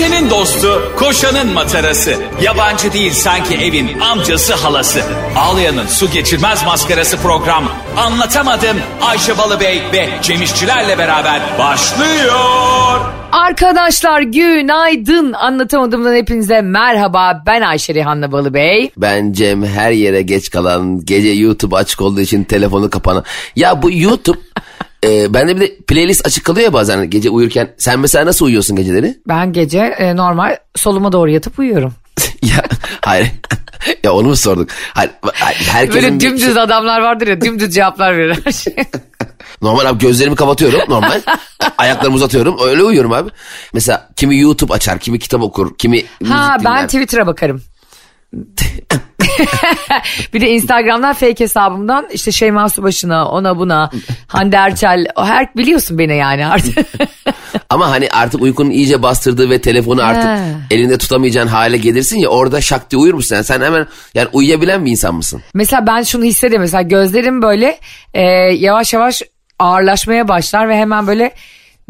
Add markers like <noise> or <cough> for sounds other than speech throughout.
Ayşe'nin dostu, koşanın matarası. Yabancı değil sanki evin amcası halası. Ağlayan'ın su geçirmez maskarası program. Anlatamadım Ayşe Balıbey ve Cemişçilerle beraber başlıyor. Arkadaşlar günaydın. Anlatamadığımdan hepinize merhaba. Ben Ayşe Rihanna Balıbey. Ben Cem her yere geç kalan, gece YouTube açık olduğu için telefonu kapanan. Ya bu YouTube e, bende bir de playlist açık kalıyor ya bazen gece uyurken. Sen mesela nasıl uyuyorsun geceleri? <laughs> Ben gece e, normal soluma doğru yatıp uyuyorum. <laughs> ya hayır. <laughs> ya onu mu sorduk? Hayır, herkesin Böyle bir dümdüz şey- adamlar vardır ya dümdüz cevaplar verir her şey. Normal abi gözlerimi kapatıyorum normal. Ayaklarımı uzatıyorum öyle uyuyorum abi. Mesela kimi YouTube açar, kimi kitap okur, kimi ha ben dinler. Twitter'a bakarım. <laughs> bir de Instagram'dan fake hesabımdan işte Şeyma Subaşı'na ona buna Hande Erçel o her biliyorsun beni yani artık. <laughs> Ama hani artık uykunun iyice bastırdığı ve telefonu artık Ha. elinde tutamayacağın hale gelirsin ya orada şak diye uyur musun? Yani sen hemen yani uyuyabilen bir insan mısın? Mesela ben şunu hissediyorum. Mesela gözlerim böyle e, yavaş yavaş ağırlaşmaya başlar ve hemen böyle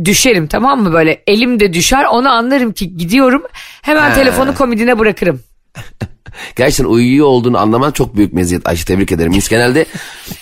düşerim tamam mı böyle elim de düşer onu anlarım ki gidiyorum hemen He. telefonu komodine bırakırım. <laughs> Gerçekten uyuyor olduğunu anlaman çok büyük meziyet Ayşe tebrik ederim. Biz genelde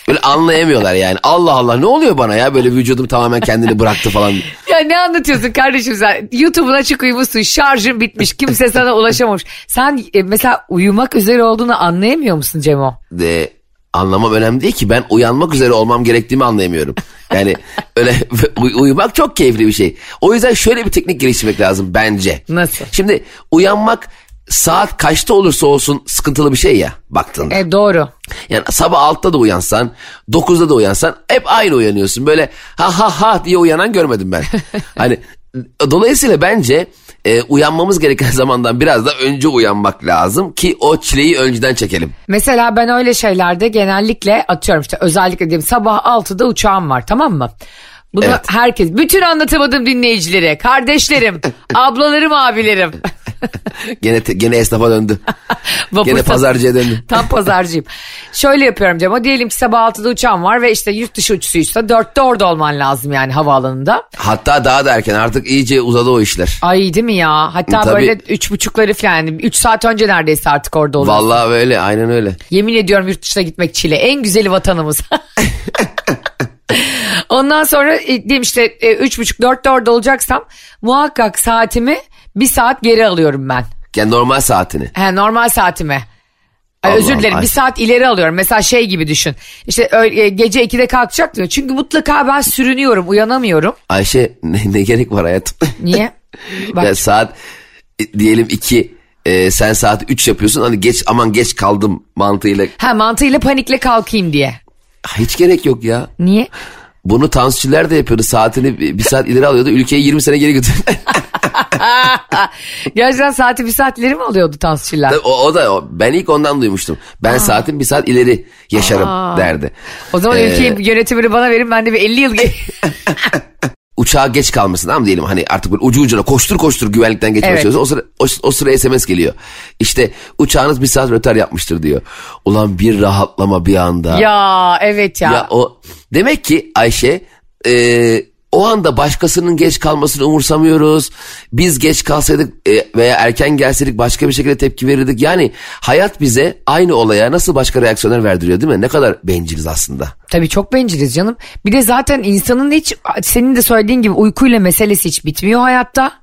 böyle anlayamıyorlar yani. Allah Allah ne oluyor bana ya böyle vücudum tamamen kendini bıraktı falan. Ya ne anlatıyorsun kardeşim sen YouTube'un açık uyumuşsun şarjın bitmiş kimse sana ulaşamamış. Sen e, mesela uyumak üzere olduğunu anlayamıyor musun Cemo? De, anlamam önemli değil ki ben uyanmak üzere olmam gerektiğimi anlayamıyorum. Yani öyle <laughs> uy- uyumak çok keyifli bir şey. O yüzden şöyle bir teknik geliştirmek lazım bence. Nasıl? Şimdi uyanmak saat kaçta olursa olsun sıkıntılı bir şey ya baktığında. E doğru. Yani sabah 6'da da uyansan, 9'da da uyansan hep aynı uyanıyorsun. Böyle ha ha ha diye uyanan görmedim ben. <laughs> hani dolayısıyla bence e, uyanmamız gereken <laughs> zamandan biraz da önce uyanmak lazım ki o çileyi önceden çekelim. Mesela ben öyle şeylerde genellikle atıyorum işte özellikle diyelim sabah 6'da uçağım var tamam mı? Bunu Evet. herkes, bütün anlatamadığım dinleyicilere, kardeşlerim, <laughs> ablalarım, abilerim. <laughs> gene gene esnafa döndü. <laughs> Gene pazarcıya döndü. Tam pazarcıyım. Şöyle yapıyorum Cem. Diyelim ki sabah 6'da uçağım var ve işte yurt dışı uçuşuysa 4'te orada olman lazım yani havaalanında. Hatta daha da erken artık iyice uzadı o işler. Ay değil mi ya? Hatta Tabii. böyle üç buçukları falan yani 3 saat önce neredeyse artık orada oluyorsun. Vallahi öyle aynen öyle. Yemin ediyorum yurt dışına gitmek çile. En güzeli vatanımız. Ondan sonra e, diyeyim işte e, üç buçuk dörtte orada olacaksam muhakkak saatimi bir saat geri alıyorum ben. Yani normal saatini. He, normal saatimi. Ay, özür dilerim ay. bir saat ileri alıyorum. Mesela şey gibi düşün. İşte öyle, e, gece 2'de kalkacak diyor. Çünkü mutlaka ben sürünüyorum uyanamıyorum. Ayşe ne, ne gerek var hayatım? <laughs> Niye? Bak. Ya saat e, diyelim 2 sen saat 3 yapıyorsun hani geç aman geç kaldım mantığıyla. Ha mantığıyla panikle kalkayım diye. Hiç gerek yok ya. Niye? Bunu tansçiler de yapıyordu. Saatini bir saat ileri alıyordu. Ülkeyi 20 sene geri götürdü. <laughs> Gerçekten saati bir saat ileri mi alıyordu dansçılar? o, o da o. Ben ilk ondan duymuştum. Ben saatin bir saat ileri yaşarım derdi. O zaman Ee, ülkeyi yönetimini bana verin ben de bir 50 yıl ge- <laughs> Uçağa geç kalmasın tamam diyelim hani artık böyle ucu ucuna koştur koştur güvenlikten geçmek Evet. istiyorsa o sıra, o, o sıra SMS geliyor. İşte uçağınız bir saat rötar yapmıştır diyor. Ulan bir rahatlama bir anda. ya evet ya. Ya o demek ki Ayşe e, o anda başkasının geç kalmasını umursamıyoruz. Biz geç kalsaydık e, veya erken gelseydik başka bir şekilde tepki verirdik. Yani hayat bize aynı olaya nasıl başka reaksiyonlar verdiriyor değil mi? Ne kadar benciliz aslında. Tabii çok benciliz canım. Bir de zaten insanın hiç senin de söylediğin gibi uykuyla meselesi hiç bitmiyor hayatta.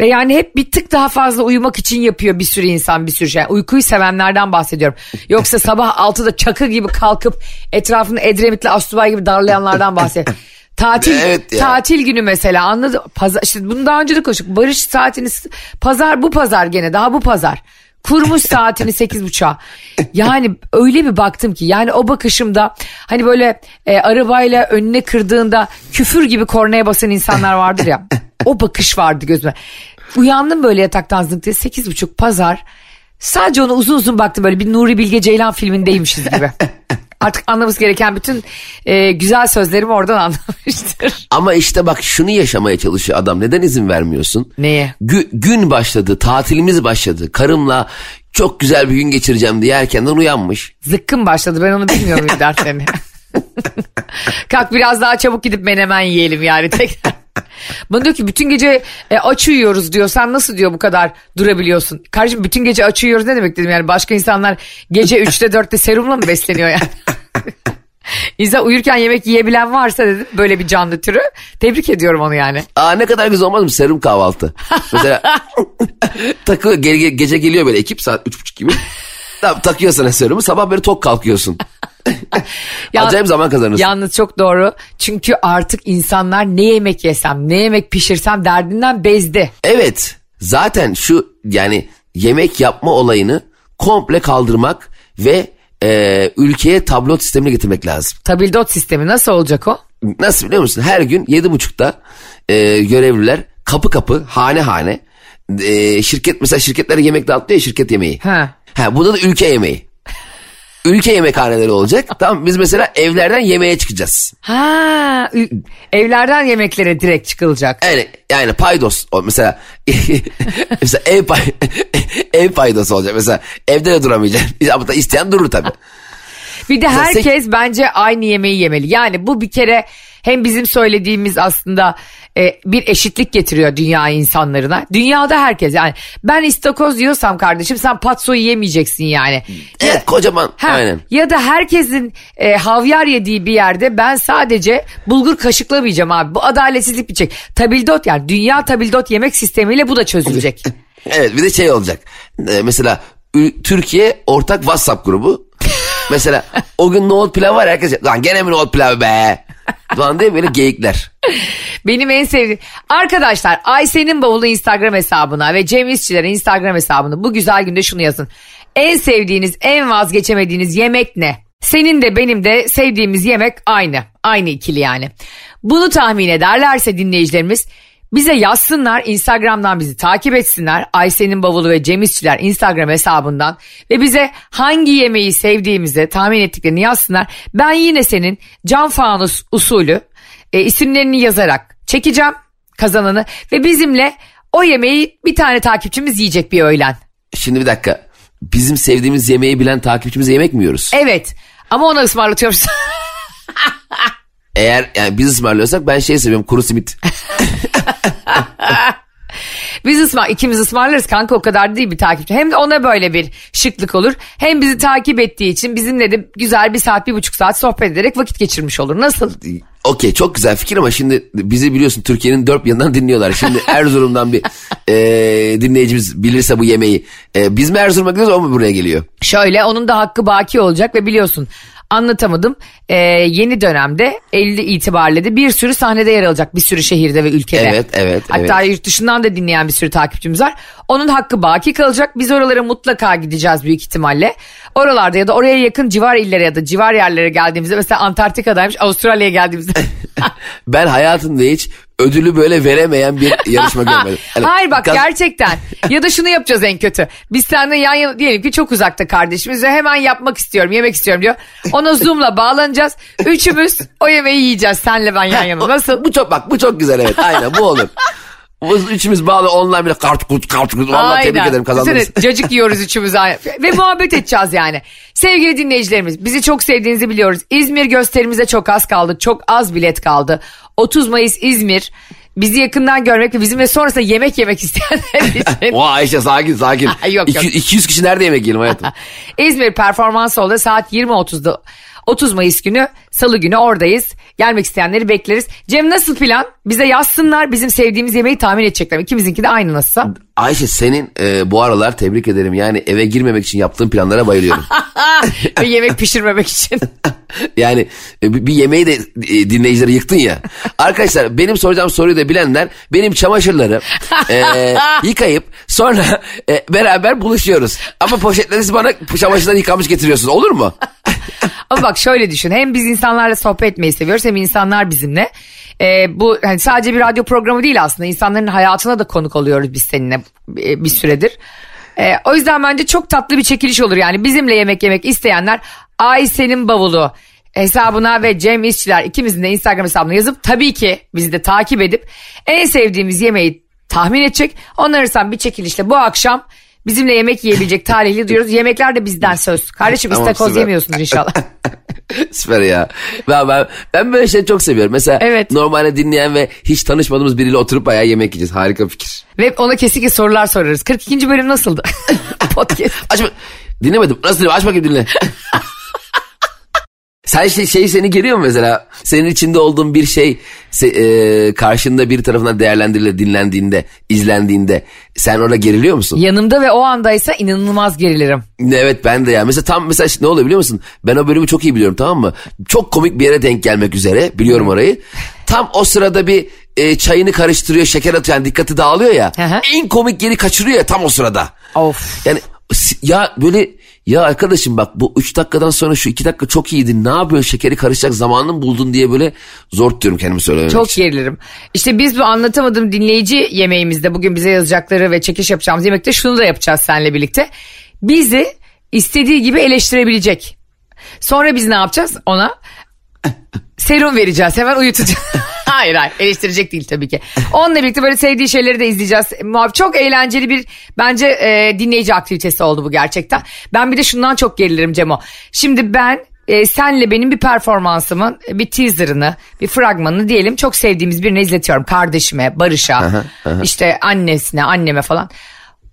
Ve yani hep bir tık daha fazla uyumak için yapıyor bir sürü insan bir sürü şey. Uykuyu sevenlerden bahsediyorum. Yoksa <laughs> sabah 6'da çakı gibi kalkıp etrafını Edremit'le Astubay gibi darlayanlardan bahsediyorum. Tatil <laughs> Evet ya. tatil günü mesela anladın pazar işte bunu daha önce de konuştuk barış saatini pazar bu pazar gene daha bu pazar kurmuş saatini sekiz buçuğa yani öyle bir baktım ki yani o bakışımda hani böyle e, arabayla önüne kırdığında küfür gibi kornaya basan insanlar vardır ya <laughs> o bakış vardı gözüme uyandım böyle yataktan zınk diye sekiz buçuk pazar sadece ona uzun uzun baktım böyle bir Nuri Bilge Ceylan filmindeymişiz gibi. <laughs> Artık anlamamız gereken bütün e, güzel sözlerimi oradan anlamıştır. <laughs> Ama işte bak şunu yaşamaya çalışıyor adam. Neden izin vermiyorsun? Neye? Gü- gün başladı, tatilimiz başladı. Karımla çok güzel bir gün geçireceğim diye erkenden uyanmış. Zıkkım başladı ben onu bilmiyor muyum <laughs> dertlerini. Kalk biraz daha çabuk gidip menemen yiyelim yani tekrar. Bana diyor ki bütün gece e, aç uyuyoruz diyor. Sen nasıl diyor bu kadar durabiliyorsun? Kardeşim bütün gece aç uyuyoruz ne demek dedim yani. Başka insanlar gece <laughs> 3'te 4'te serumla mı besleniyor yani? <laughs> İnsan uyurken yemek yiyebilen varsa dedim böyle bir canlı türü. Tebrik ediyorum onu yani. Aa ne kadar güzel olmaz mı serum kahvaltı. Mesela <laughs> takı ge- ge- gece geliyor böyle ekip saat üç buçuk gibi. Tamam takıyor sana serumu sabah böyle tok kalkıyorsun. <laughs> Ya- Acayip zaman kazanırsın. Yalnız çok doğru. Çünkü artık insanlar ne yemek yesem, ne yemek pişirsem derdinden bezdi. Evet zaten şu yani yemek yapma olayını komple kaldırmak ve e, ülkeye tablot sistemine getirmek lazım. Tabildot sistemi nasıl olacak o? Nasıl biliyor musun? Her gün yedi buçukta e, görevliler kapı kapı hane hane e, şirket mesela şirketlere yemek dağıtıyor ya şirket yemeği. Ha. Ha, burada da ülke yemeği. Ülke yemekhaneleri olacak. <laughs> tamam biz mesela evlerden yemeğe çıkacağız. Ha, evlerden yemeklere direkt çıkılacak. Yani yani paydos mesela <laughs> mesela ev pay, <laughs> ev paydosu olacak mesela evde de duramayacaksın. Ama da isteyen durur tabii. Bir de Mesela herkes bence aynı yemeği yemeli. Yani bu bir kere hem bizim söylediğimiz aslında e, bir eşitlik getiriyor dünya insanlarına. Dünyada herkes yani ben istakoz diyorsam kardeşim sen patso yemeyeceksin yani. Evet kocaman Ha, aynen. Ya da herkesin e, havyar yediği bir yerde ben sadece bulgur kaşıklamayacağım abi. Bu adaletsizlik bir şey. Tabildot yani dünya tabildot yemek sistemiyle bu da çözülecek. <laughs> Evet bir de şey olacak. Ee, mesela Türkiye ortak WhatsApp grubu. <laughs> mesela o gün nohut pilav var herkes lan gene mi nohut pilavı be? Falan diye böyle geyikler. Benim en sevdiğim... Arkadaşlar Ayşe'nin bavulu Instagram hesabına ve Cem İşçilerin Instagram hesabına bu güzel günde şunu yazın. En sevdiğiniz, en vazgeçemediğiniz yemek ne? Senin de benim de sevdiğimiz yemek aynı. Aynı ikili yani. Bunu tahmin ederlerse dinleyicilerimiz bize yazsınlar Instagram'dan bizi takip etsinler. Ayşe'nin bavulu ve Cem İşçiler Instagram hesabından ve bize hangi yemeği sevdiğimizi tahmin ettiklerini yazsınlar. Ben yine senin cam fanus usulü e, isimlerini yazarak çekeceğim kazananı ve bizimle o yemeği bir tane takipçimiz yiyecek bir öğlen. Şimdi bir dakika. Bizim sevdiğimiz yemeği bilen takipçimize yemek mi yiyoruz? Evet ama ona ısmarlatıyoruz. <laughs> Eğer yani biz ısmarlıyorsak ben şey seviyorum kuru simit. <laughs> Biz ısmar, ikimiz ısmarlarız kanka o kadar değil bir takipçi. Hem de ona böyle bir şıklık olur. Hem bizi takip ettiği için bizimle de güzel bir saat bir buçuk saat sohbet ederek vakit geçirmiş olur. Nasıl? Okey çok güzel fikir ama şimdi bizi biliyorsun Türkiye'nin dört yanından dinliyorlar. Şimdi <laughs> Erzurum'dan bir e, dinleyicimiz bilirse bu yemeği. E, biz mi Erzurum'a gidiyoruz o mu buraya geliyor? Şöyle onun da hakkı baki olacak ve biliyorsun anlatamadım. Ee, yeni dönemde 50 itibariyle de bir sürü sahnede yer alacak bir sürü şehirde ve ülkede. Evet, evet, Hatta evet. yurt dışından da dinleyen bir sürü takipçimiz var. Onun hakkı baki kalacak. Biz oralara mutlaka gideceğiz büyük ihtimalle. Oralarda ya da oraya yakın civar illere ya da civar yerlere geldiğimizde mesela Antarktika'daymış Avustralya'ya geldiğimizde. <laughs> Ben hayatımda hiç ödülü böyle veremeyen bir yarışma <laughs> görmedim. Hani Hayır bak kaz- gerçekten. ya da şunu yapacağız en kötü. Biz seninle yan yana diyelim ki çok uzakta kardeşimiz ve hemen yapmak istiyorum, yemek istiyorum diyor. Ona Zoom'la bağlanacağız. Üçümüz o yemeği yiyeceğiz senle ben yan yana. <laughs> Nasıl? Bu çok bak bu çok güzel evet aynen bu olur. Üçümüz bağlı online bile kart kurt kart kurt. Vallahi tebrik ederim kazandınız. Düşünsene, cacık yiyoruz üçümüz. Ve <laughs> muhabbet edeceğiz yani. Sevgili dinleyicilerimiz bizi çok sevdiğinizi biliyoruz. İzmir gösterimize çok az kaldı. Çok az bilet kaldı. 30 Mayıs İzmir. Bizi yakından görmek ve bizimle sonrasında yemek yemek <laughs> isteyenler <laughs> için. Oha Ayşe sakin sakin. Yok, yok. 200, 200 kişi nerede yemek yiyelim hayatım? İzmir Performans Hall'da saat 20.30'da 30 Mayıs günü Salı günü oradayız. Gelmek isteyenleri bekleriz. Cem nasıl plan? Bize yazsınlar bizim sevdiğimiz yemeği tahmin edecekler. İkimizinki de aynı nasılsa. Ayşe senin e, bu aralar tebrik ederim. Yani eve girmemek için yaptığın planlara bayılıyorum. <laughs> Ve yemek pişirmemek için. <laughs> <laughs> yani e, bir yemeği de e, dinleyicileri yıktın ya. <laughs> Arkadaşlar benim soracağım soruyu da bilenler benim çamaşırları e, <laughs> yıkayıp sonra e, beraber buluşuyoruz. Ama poşetleri siz bana çamaşırları yıkamış getiriyorsunuz olur mu? Ama bak şöyle düşün. Hem biz insanlarla sohbet etmeyi seviyoruz hem insanlar bizimle. Ee, bu hani sadece bir radyo programı değil aslında. İnsanların hayatına da konuk oluyoruz biz seninle e, bir süredir. Ee, o yüzden bence çok tatlı bir çekiliş olur. Yani bizimle yemek yemek isteyenler Ayşe'nin bavulu hesabına ve Cem İşçiler ikimizin de Instagram hesabına yazıp tabii ki bizi de takip edip en sevdiğimiz yemeği tahmin edecek. Ondan arasından bir çekilişle bu akşam bizimle yemek yiyebilecek talihli diyoruz. Yemekler de bizden söz. Kardeşim Tamam, istakoz yemiyorsunuz inşallah. <laughs> <laughs> Süper ya. Ben, ben, ben böyle şey çok seviyorum. Mesela Evet. normalde dinleyen ve hiç tanışmadığımız biriyle oturup bayağı yemek yiyeceğiz. Harika fikir. Ve ona kesinlikle sorular sorarız. 42. bölüm nasıldı? <laughs> Podcast. Açma. Dinlemedim. Nasıl dinle? Aç bakayım dinle. <laughs> Sen şey, şey seni geriyor mu mesela? Senin içinde olduğun bir şey se- e, karşında bir tarafından değerlendirilir, dinlendiğinde, izlendiğinde sen orada geriliyor musun? Yanımda ve o andaysa inanılmaz gerilirim. Evet ben de ya. Mesela tam mesela ne oluyor biliyor musun? Ben o bölümü çok iyi biliyorum tamam mı? Çok komik bir yere denk gelmek üzere. Biliyorum orayı. Tam o sırada bir e, çayını karıştırıyor, şeker atıyor. Yani dikkati dağılıyor ya. Hı hı. En komik yeri kaçırıyor ya tam o sırada. Of. Yani ya böyle ya arkadaşım bak bu 3 dakikadan sonra şu 2 dakika çok iyiydi. Ne yapıyorsun şekeri karışacak zamanını buldun diye böyle zor tutuyorum kendimi söylemek Çok için. gerilirim. İşte biz bu anlatamadığım dinleyici yemeğimizde bugün bize yazacakları ve çekiş yapacağımız yemekte şunu da yapacağız seninle birlikte. Bizi istediği gibi eleştirebilecek. Sonra biz ne yapacağız ona? <laughs> Serum vereceğiz hemen uyutacağız. <laughs> <laughs> hayır hayır eleştirecek değil tabii ki. Onunla birlikte böyle sevdiği şeyleri de izleyeceğiz. Çok eğlenceli bir bence e, dinleyici aktivitesi oldu bu gerçekten. Ben bir de şundan çok gerilirim Cemo. Şimdi ben e, senle benim bir performansımın bir teaserını, bir fragmanını diyelim çok sevdiğimiz birine izletiyorum. Kardeşime, Barış'a, işte annesine, anneme falan.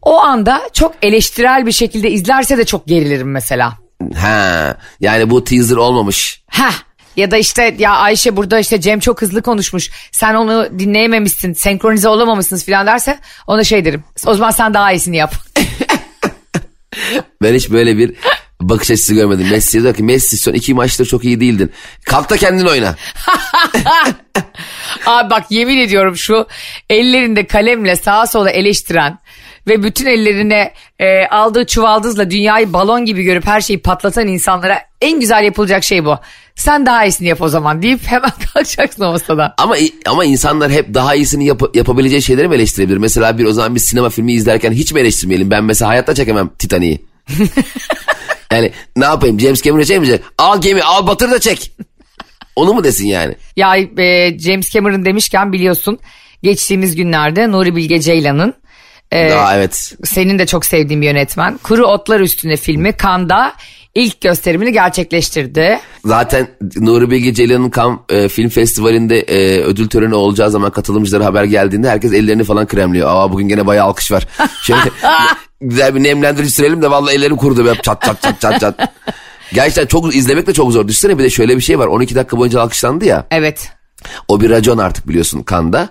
O anda çok eleştirel bir şekilde izlerse de çok gerilirim mesela. Ha, yani bu teaser olmamış. Heh. Ya da işte ya Ayşe burada işte Cem çok hızlı konuşmuş. Sen onu dinleyememişsin, senkronize olamamışsınız falan derse ona şey derim. O zaman sen daha iyisini yap. Ben hiç böyle bir bakış açısı görmedim. Messi diyor ki Messi son iki maçta çok iyi değildin. Kalk da kendin oyna. <laughs> Abi bak yemin ediyorum şu ellerinde kalemle sağa sola eleştiren ve bütün ellerine e, aldığı çuvaldızla dünyayı balon gibi görüp her şeyi patlatan insanlara en güzel yapılacak şey bu. Sen daha iyisini yap o zaman deyip hemen <laughs> kalkacaksın o masada. Ama ama insanlar hep daha iyisini yap- yapabileceği şeyleri mi eleştirebilir? Mesela bir o zaman bir sinema filmi izlerken hiç mi eleştirmeyelim? Ben mesela hayatta çekemem Titanic'i. <laughs> yani ne yapayım James Cameron'ı çekmeyecek. Al gemi al batır da çek. <laughs> Onu mu desin yani? Ya e, James Cameron demişken biliyorsun geçtiğimiz günlerde Nuri Bilge Ceylan'ın e, Aa, evet. senin de çok sevdiğin bir yönetmen Kuru Otlar Üstüne filmi Cannes'da ilk gösterimini gerçekleştirdi. Zaten Nuri Bilge Ceylan'ın Cannes e, Film Festivali'nde e, ödül töreni olacağı zaman katılımcılara haber geldiğinde herkes ellerini falan kremliyor. Aa bugün gene bayağı alkış var. <laughs> Şöyle güzel bir nemlendirici sürelim de vallahi ellerim kurudu böyle çat çat çat çat çat. Gerçekten çok izlemek de çok zor. Düşünsene bir de şöyle bir şey var. 12 dakika boyunca alkışlandı ya. Evet. O bir racon artık biliyorsun kanda.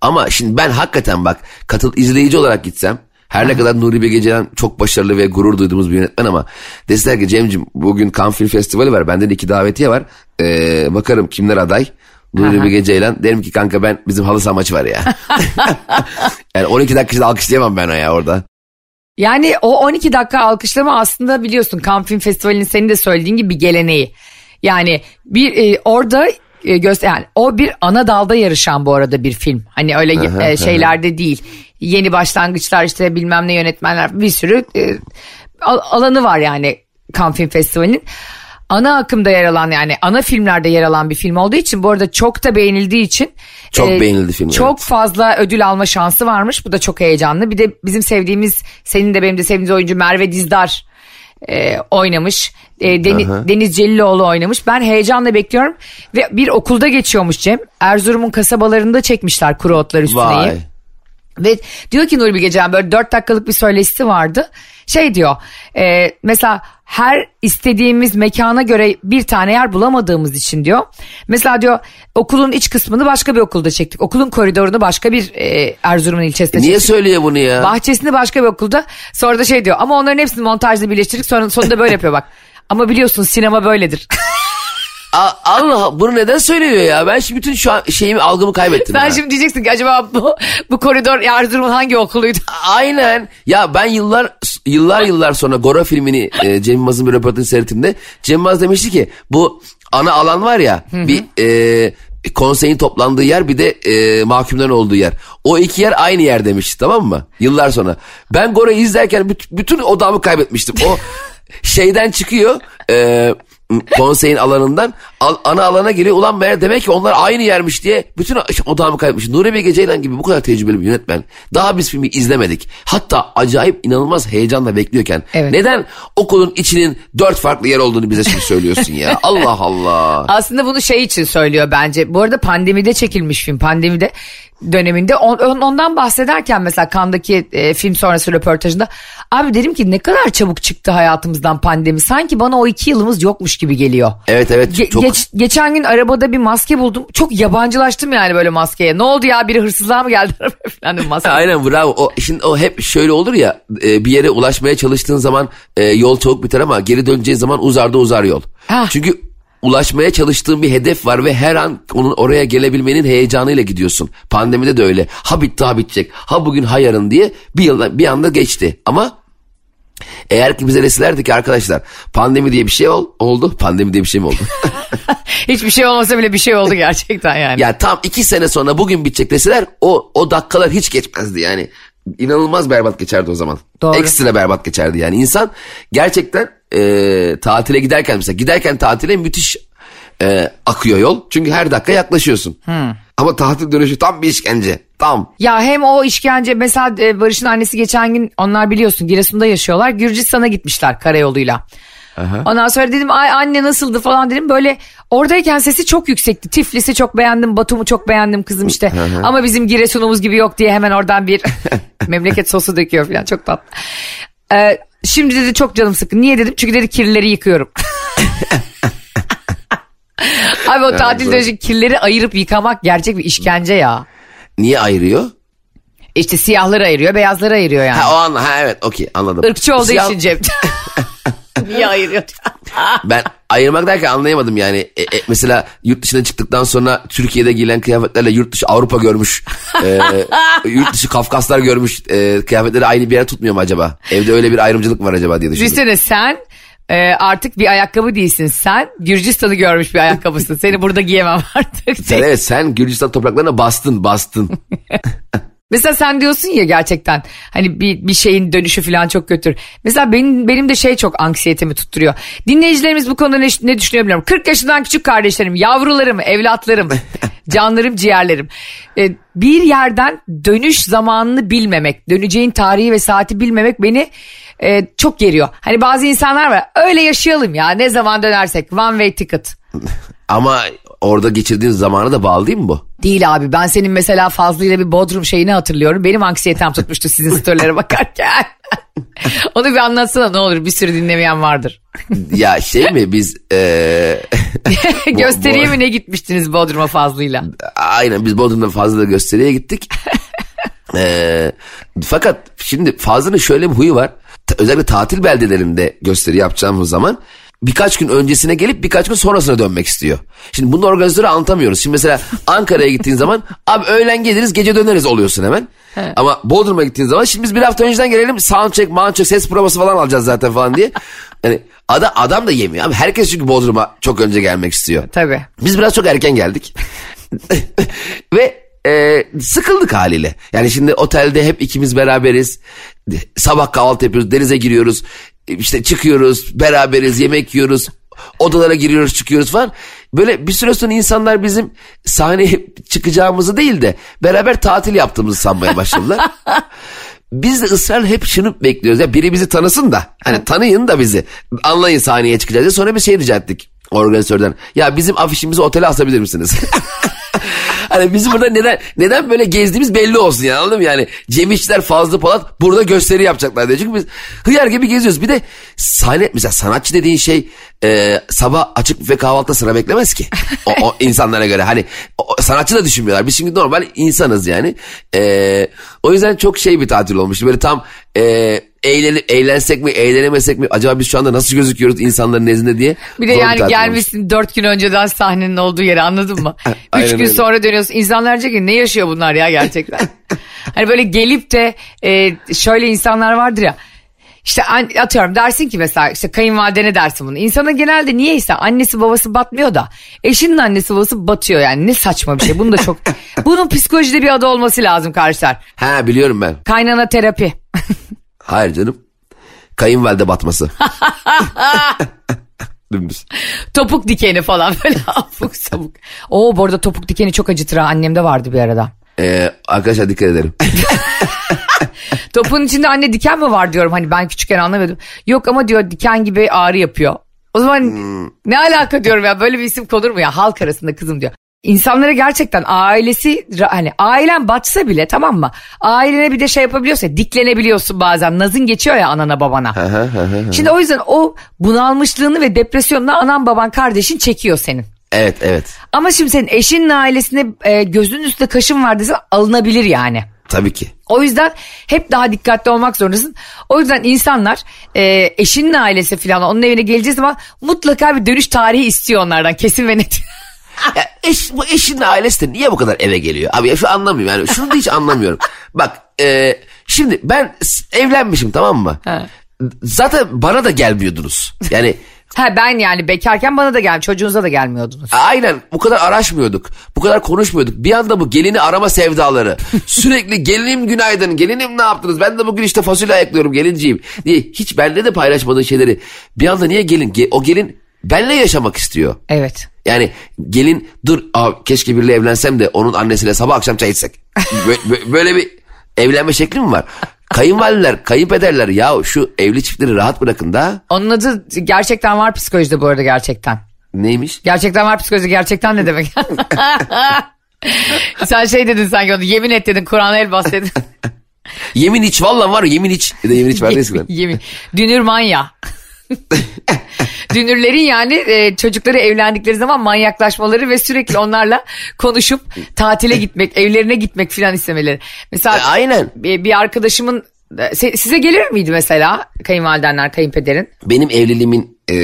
Ama şimdi ben hakikaten bak katıl izleyici olarak gitsem her ne kadar Nuri Bilge Ceylan çok başarılı ve gurur duyduğumuz bir yönetmen ama deseler ki Cem'cim bugün Cannes Film Festivali var benden de iki davetiye var. Ee, bakarım kimler aday. Nuri. Bilge Ceylan derim ki kanka ben bizim halı saha maçı var ya. <laughs> yani 12 dakika içinde alkışlayamam ben ya orada. Yani o 12 dakika alkışlama aslında biliyorsun Cannes Film Festivali'nin senin de söylediğin gibi bir geleneği. Yani bir e, orada e, göster yani o bir ana dalda yarışan bu arada bir film. Hani öyle Aha, e, şeylerde değil. Yeni başlangıçlar işte bilmem ne yönetmenler bir sürü e, al- alanı var yani Cannes Film Festivali'nin. Ana akımda yer alan yani ana filmlerde yer alan bir film olduğu için bu arada çok da beğenildiği için Çok beğenildi film, Çok evet. fazla ödül alma şansı varmış. Bu da çok heyecanlı. Bir de bizim sevdiğimiz, senin de benim de sevdiğimiz oyuncu Merve Dizdar e, oynamış. E, Deni- Aha. Deniz Celiloğlu oynamış. Ben heyecanla bekliyorum. Ve bir okulda geçiyormuş Cem. Erzurum'un kasabalarında çekmişler kuru otlar üstüneyi. Vay. Ve diyor ki Nuri Bilge Ceylan böyle dört dakikalık bir söyleşisi vardı. Şey diyor e, mesela her istediğimiz mekana göre bir tane yer bulamadığımız için diyor. Mesela diyor okulun iç kısmını başka bir okulda çektik. Okulun koridorunu başka bir e, Erzurum'un ilçesinde Niye çektik. söylüyor bunu ya? Bahçesini başka bir okulda. Sonra da şey diyor ama onların hepsini montajda birleştirdik sonra sonunda böyle yapıyor bak. <laughs> Ama biliyorsun sinema böyledir. <laughs> A- Allah bunu neden söylüyor ya? Ben şimdi bütün şu an şeyimi algımı kaybettim. Sen ha. şimdi diyeceksin ki acaba bu, bu koridor Erzurum'un hangi okuluydu? Aynen. Ya ben yıllar yıllar yıllar sonra Gora filmini e, Cem Yılmaz'ın bir röportajını seyrettiğimde Cem Yılmaz demişti ki bu ana alan var ya bir e, konseyin toplandığı yer bir de e, mahkumların olduğu yer. O iki yer aynı yer demişti tamam mı? Yıllar sonra. Ben Gora'yı izlerken büt- bütün odamı kaybetmiştim. O <laughs> şeyden çıkıyor. E, konseyin alanından al- ana alana geliyor. Ulan meğer demek ki onlar aynı yermiş diye bütün odağımı kaybetmiş. Nuri Bilge Ceylan gibi bu kadar tecrübeli bir yönetmen. Daha biz filmi izlemedik. Hatta acayip inanılmaz heyecanla bekliyorken. Evet. Neden okulun içinin dört farklı yer olduğunu bize şimdi söylüyorsun ya? <laughs> Allah Allah. Aslında bunu şey için söylüyor bence. Bu arada pandemide çekilmiş film. Pandemide döneminde On- on- ondan bahsederken mesela Kandaki e, film sonrası röportajında abi dedim ki ne kadar çabuk çıktı hayatımızdan pandemi. Sanki bana o iki yılımız yokmuş gibi geliyor. Evet evet Ge- çok geç- geçen gün arabada bir maske buldum. Çok yabancılaştım yani böyle maskeye. Ne oldu ya biri hırsızlığa mı geldi <laughs> falan maske. <laughs> Aynen bravo. O, şimdi o hep şöyle olur ya e, bir yere ulaşmaya çalıştığın zaman e, yol çabuk biter ama geri döneceğin zaman uzar da uzar yol. Ha. Çünkü ulaşmaya çalıştığın bir hedef var ve her an onun oraya gelebilmenin heyecanıyla gidiyorsun. Pandemide de öyle. Ha bitti ha bitecek. Ha bugün ha yarın diye bir yıl bir anda geçti. Ama eğer ki bize deselerdi ki arkadaşlar pandemi diye bir şey ol, oldu. Pandemi diye bir şey mi oldu? <laughs> <laughs> Hiçbir şey olmasa bile bir şey oldu <laughs> gerçekten yani. Yani tam iki sene sonra bugün bitecek deseler o, o dakikalar hiç geçmezdi yani. İnanılmaz berbat geçerdi o zaman. Doğru. Ekstra berbat geçerdi yani. İnsan gerçekten e, tatile giderken mesela giderken tatile müthiş e, akıyor yol. Çünkü her dakika yaklaşıyorsun. Ama tatil dönüşü tam bir işkence. Tam. Ya hem o işkence mesela e, Barış'ın annesi geçen gün onlar biliyorsun Giresun'da yaşıyorlar. Gürcistan'a gitmişler karayoluyla. Ondan sonra dedim ay anne nasıldı falan dedim. Böyle oradayken sesi çok yüksekti. Tiflis'i çok beğendim, Batum'u çok beğendim kızım işte. Ama bizim Giresun'umuz gibi yok diye hemen oradan bir <laughs> memleket sosu döküyor falan çok tatlı. Ee, şimdi dedi çok canım sıkkın. Niye dedim? Çünkü dedi kirleri yıkıyorum. <laughs> Abi o tatil dönüşü kirleri ayırıp yıkamak gerçek bir işkence ya. Niye ayırıyor? İşte siyahları ayırıyor, beyazları ayırıyor yani. Ha o an ha evet okey anladım. Irkçı olduğu Siyah- için Cem. <laughs> <laughs> Niye ayırıyor? <laughs> Ben ayırmak derken anlayamadım yani. E, e, mesela yurt dışına çıktıktan sonra Türkiye'de giyilen kıyafetlerle yurt dışı Avrupa görmüş. e, <laughs> yurt dışı Kafkaslar görmüş. E, kıyafetleri aynı bir yere tutmuyor mu acaba? Evde öyle bir ayrımcılık var acaba diye düşündüm. Düşünsene sen e, artık bir ayakkabı değilsin. Sen Gürcistan'ı görmüş bir ayakkabısın. Seni burada giyemem artık. Sen evet sen Gürcistan topraklarına bastın bastın. Mesela sen diyorsun ya gerçekten hani bir, bir şeyin dönüşü falan çok kötü. Mesela benim, benim de şey çok anksiyetemi tutturuyor. Dinleyicilerimiz bu konuda ne, ne düşünüyor bilmiyorum. 40 yaşından küçük kardeşlerim, yavrularım, evlatlarım, <laughs> canlarım, ciğerlerim. Ee, bir yerden dönüş zamanını bilmemek, döneceğin tarihi ve saati bilmemek beni e, çok geriyor. Hani bazı insanlar var öyle yaşayalım ya ne zaman dönersek one way ticket. <laughs> Ama orada geçirdiğin zamana da bağlı değil mi bu? Değil abi ben senin mesela Fazlı'yla bir Bodrum şeyini hatırlıyorum. Benim anksiyetem tutmuştu sizin storylere bakarken. <laughs> Onu bir anlatsana ne olur bir sürü dinlemeyen vardır. <laughs> Ya şey mi biz e, <laughs> Gösteriye mi ne gitmiştiniz Bodrum'a Fazlı'yla? Aynen biz Bodrum'da fazla da gösteriye gittik. Ee, fakat şimdi Fazlı'nın şöyle bir huyu var. Özellikle tatil beldelerinde gösteri yapacağımız zaman birkaç gün öncesine gelip birkaç gün sonrasına dönmek istiyor. Şimdi bunu organizatörü anlatamıyoruz. Şimdi mesela Ankara'ya gittiğin zaman abi öğlen geliriz gece döneriz oluyorsun hemen. Ama Bodrum'a gittiğin zaman şimdi biz bir hafta önceden gelelim soundcheck, soundcheck, ses provası falan alacağız zaten falan diye. Yani adam, adam da yemiyor. Abi herkes çünkü Bodrum'a çok önce gelmek istiyor. Tabii. Biz biraz çok erken geldik. <laughs> Ve e, sıkıldık haliyle. Yani şimdi otelde hep ikimiz beraberiz. Sabah kahvaltı yapıyoruz, denize giriyoruz. işte çıkıyoruz, beraberiz, yemek yiyoruz. Odalara giriyoruz, çıkıyoruz falan. Böyle bir süre sonra insanlar bizim sahneye <laughs> çıkacağımızı değil de beraber tatil yaptığımızı sanmaya başladılar. <laughs> Biz de ısrarla hep şunu bekliyoruz. Ya biri bizi tanısın da. Hani tanıyın da bizi. Anlayın sahneye çıkacağız. diye. Sonra bir şey rica ettik organizatörden. Ya bizim afişimizi otele asabilir misiniz? <laughs> hani bizim burada neden neden böyle gezdiğimiz belli olsun yani anladın mı? Yani Cem İşçiler Fazlı Polat burada gösteri yapacaklar diye. Çünkü biz hıyar gibi geziyoruz. Bir de sahne mesela sanatçı dediğin şey e, sabah açık ve kahvaltıda sıra beklemez ki. O, o <laughs> insanlara göre hani o, sanatçı da düşünmüyorlar. Biz çünkü normal insanız yani. E, o yüzden çok şey bir tatil olmuştu. Böyle tam e, eğlenip, eğlensek mi eğlenemesek mi acaba biz şu anda nasıl gözüküyoruz insanların nezdinde diye. Bir de yani gelmişsin dört gün önceden sahnenin olduğu yere anladın mı? <laughs> Üç gün öyle. sonra dönüyorsun. İnsanlar diyecek ki ne yaşıyor bunlar ya gerçekten? <laughs> hani böyle gelip de e, şöyle insanlar vardır ya. İşte atıyorum dersin ki mesela işte kayınvalidene dersin bunu. İnsana genelde niyeyse annesi babası batmıyor da eşinin annesi babası batıyor yani ne saçma bir şey. Bunu da çok <laughs> bunun psikolojide bir adı olması lazım kardeşler. Ha biliyorum ben. Kaynana terapi. Hayır canım. Kayınvalide batması. <laughs> Dümdüz. Topuk dikeni falan böyle <laughs> abuk sabuk. Oo bu arada topuk dikeni çok acıtır ha. Annemde vardı bir arada. Ee, arkadaşlar dikkat edelim. <laughs> Topun içinde anne diken mi var diyorum. Hani ben küçükken anlamadım. Yok ama diyor diken gibi ağrı yapıyor. O zaman ne alaka diyorum ya böyle bir isim konur mu ya halk arasında kızım diyor. İnsanlara gerçekten ailesi hani ailen batsa bile tamam mı? Ailene bir de şey yapabiliyorsa diklenebiliyorsun bazen. Nazın geçiyor ya anana babana. Şimdi o yüzden o bunalmışlığını ve depresyonunu anan baban kardeşin çekiyor senin. evet evet. Ama şimdi senin eşinin ailesine e, gözünün üstünde kaşın var desen alınabilir yani. Tabii ki. O yüzden hep daha dikkatli olmak zorundasın. O yüzden insanlar e, eşinin ailesi falan onun evine geleceği zaman mutlaka bir dönüş tarihi istiyor onlardan kesin ve net. <laughs> Ya eş, bu eşin ailesi de niye bu kadar eve geliyor? Abi ya şu anlamıyorum yani şunu da hiç anlamıyorum. Bak e, şimdi ben evlenmişim tamam mı? Ha. Zaten bana da gelmiyordunuz. Yani <laughs> ha ben yani bekarken bana da gel çocuğunuza da gelmiyordunuz. aynen bu kadar araşmıyorduk. Bu kadar konuşmuyorduk. Bir anda bu gelini arama sevdaları. <laughs> Sürekli gelinim günaydın gelinim ne yaptınız? Ben de bugün işte fasulye ayıklıyorum gelinciyim diye. Hiç benimle de paylaşmadığı şeyleri. Bir anda niye gelin? Ge- O gelin benimle yaşamak istiyor. Evet. Yani gelin dur aa, keşke biriyle evlensem de onun annesiyle sabah akşam çay içsek. Bö- bö- Böyle bir evlenme şekli mi var? Kayınvalideler, kayınpederler ya şu evli çiftleri rahat bırakın da. Onun adı gerçekten var psikolojide bu arada gerçekten. Neymiş? Gerçekten var psikoloji gerçekten ne demek? <laughs> Sen şey dedin sanki onu yemin et dedin Kur'an'a el bas dedin. <laughs> Yemin iç vallahi var yemin iç. De yemin iç vardı eskiden. <laughs> yemin. Dünür manya. <laughs> Dünürlerin yani e, çocukları evlendikleri zaman manyaklaşmaları ve sürekli onlarla konuşup tatile gitmek, evlerine gitmek filan istemeleri. Mesela E, aynen. bir, bir arkadaşımın e, size gelir miydi mesela kayınvalidenler, kayınpederin? Benim evliliğimin e,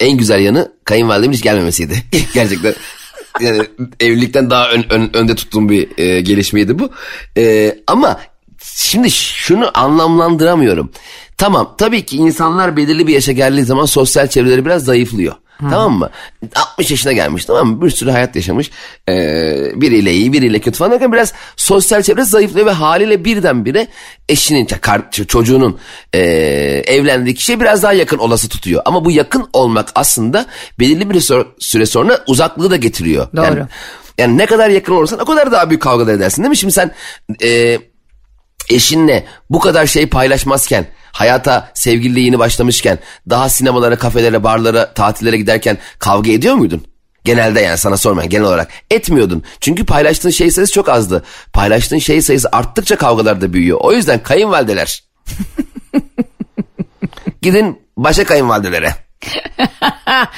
en güzel yanı kayınvalidemin hiç gelmemesiydi. <laughs> Gerçekten. Yani evlilikten daha ön, ön- önde tuttuğum bir e, gelişmeydi bu. E, ama şimdi şunu anlamlandıramıyorum. Tamam tabii ki insanlar belirli bir yaşa geldiği zaman sosyal çevreleri biraz zayıflıyor. Tamam mı? 60 yaşına gelmiş tamam mı? Bir sürü hayat yaşamış. Ee, biriyle iyi biriyle kötü falan derken biraz sosyal çevre zayıflıyor ve haliyle birdenbire eşinin, çocuğunun ee, evlendiği kişiye biraz daha yakın olası tutuyor. Ama bu yakın olmak aslında belirli bir süre- sonra uzaklığı da getiriyor. Doğru. Yani, yani ne kadar yakın olursan o kadar daha büyük kavgalar edersin değil mi? Şimdi sen ee, eşinle bu kadar şey paylaşmazken, hayata sevgiliyle yeni başlamışken, daha sinemalara, kafelere, barlara, tatillere giderken kavga ediyor muydun? Genelde yani sana sormayan genel olarak etmiyordun. Çünkü paylaştığın şey sayısı çok azdı. Paylaştığın şey sayısı arttıkça kavgalar da büyüyor. O yüzden kayınvalideler. <laughs> Gidin başka kayınvalidelere. <laughs>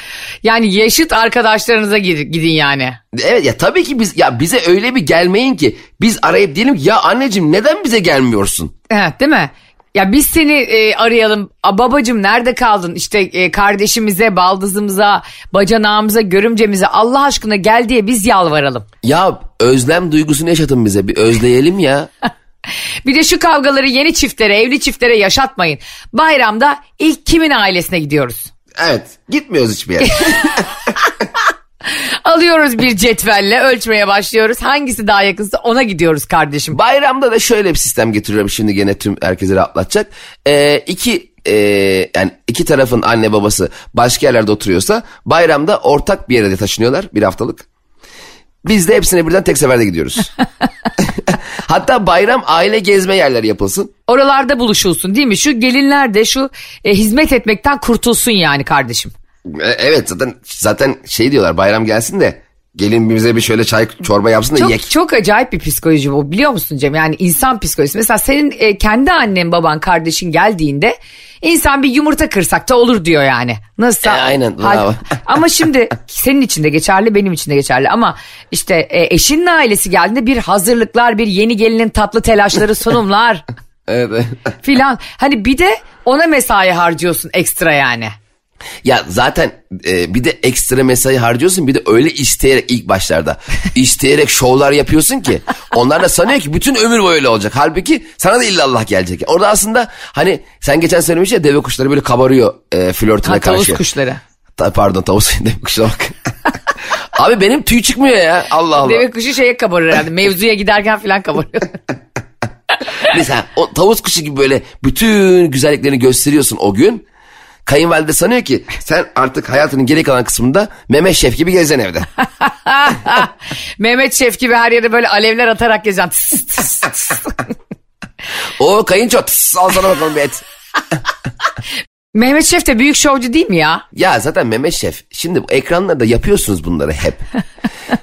Yani yaşıt arkadaşlarınıza gid- gidin yani. Evet ya tabii ki biz ya bize öyle bir gelmeyin ki biz arayıp diyelim ki ya anneciğim neden bize gelmiyorsun? Evet değil mi? Ya biz seni e, arayalım. A, babacım nerede kaldın? İşte e, kardeşimize, baldızımıza, bacanağımıza, görümcemize Allah aşkına gel diye biz yalvaralım. Ya özlem duygusunu yaşatın bize bir özleyelim ya. <laughs> Bir de şu kavgaları yeni çiftlere, evli çiftlere yaşatmayın. Bayramda ilk kimin ailesine gidiyoruz? Evet gitmiyoruz hiçbir yere. <laughs> Alıyoruz bir cetvelle ölçmeye başlıyoruz. Hangisi daha yakınsa ona gidiyoruz kardeşim. Bayramda da şöyle bir sistem getiriyorum şimdi gene tüm herkese rahatlatacak. Ee, iki e, yani iki tarafın anne babası başka yerlerde oturuyorsa bayramda ortak bir yere de taşınıyorlar bir haftalık. Biz de hepsine birden tek seferde gidiyoruz. <laughs> Hatta bayram aile gezme yerleri yapılsın. Oralarda buluşulsun değil mi? Şu gelinler de şu e, hizmet etmekten kurtulsun yani kardeşim. E, Evet zaten zaten şey diyorlar bayram gelsin de gelin bize bir şöyle çay çorba yapsın da Çok, yek. çok acayip bir psikoloji bu biliyor musun Cem? Yani insan psikolojisi. Mesela senin e, kendi annen baban kardeşin geldiğinde insan bir yumurta kırsak da olur diyor yani. Nasılsa. E, aynen, bravo. <laughs> ama şimdi senin için de geçerli benim için de geçerli. Ama işte e, eşinin ailesi geldiğinde bir hazırlıklar bir yeni gelinin tatlı telaşları sunumlar <laughs> evet. filan. Hani bir de ona mesai harcıyorsun ekstra yani. Ya zaten e, bir de ekstra mesai harcıyorsun bir de öyle isteyerek ilk başlarda <laughs> isteyerek şovlar yapıyorsun ki onlar da sanıyor ki bütün ömür boyu öyle olacak. Halbuki sana da illallah gelecek. Orada aslında hani sen geçen söylemiş ya deve kuşları böyle kabarıyor e, flörtüne Ha, karşı. tavus kuşları. Ta- pardon tavus deve kuşuna bak. <laughs> Abi benim tüy çıkmıyor ya Allah Allah. Deve kuşu şeye kabarır herhalde. Mevzuya giderken filan kabarıyor. <laughs> Mesela o tavus kuşu gibi böyle bütün güzelliklerini gösteriyorsun o gün. Kayınvalide sanıyor ki sen artık hayatının geri kalan kısmında Mehmet Şef gibi gezen evde. <laughs> Mehmet Şef gibi her yere böyle alevler atarak gezen. <laughs> O kayınço tıs, al sana bakalım bir et. <laughs> Mehmet Şef de büyük şovcu değil mi ya? Ya zaten Mehmet Şef şimdi bu ekranlarda yapıyorsunuz bunları hep.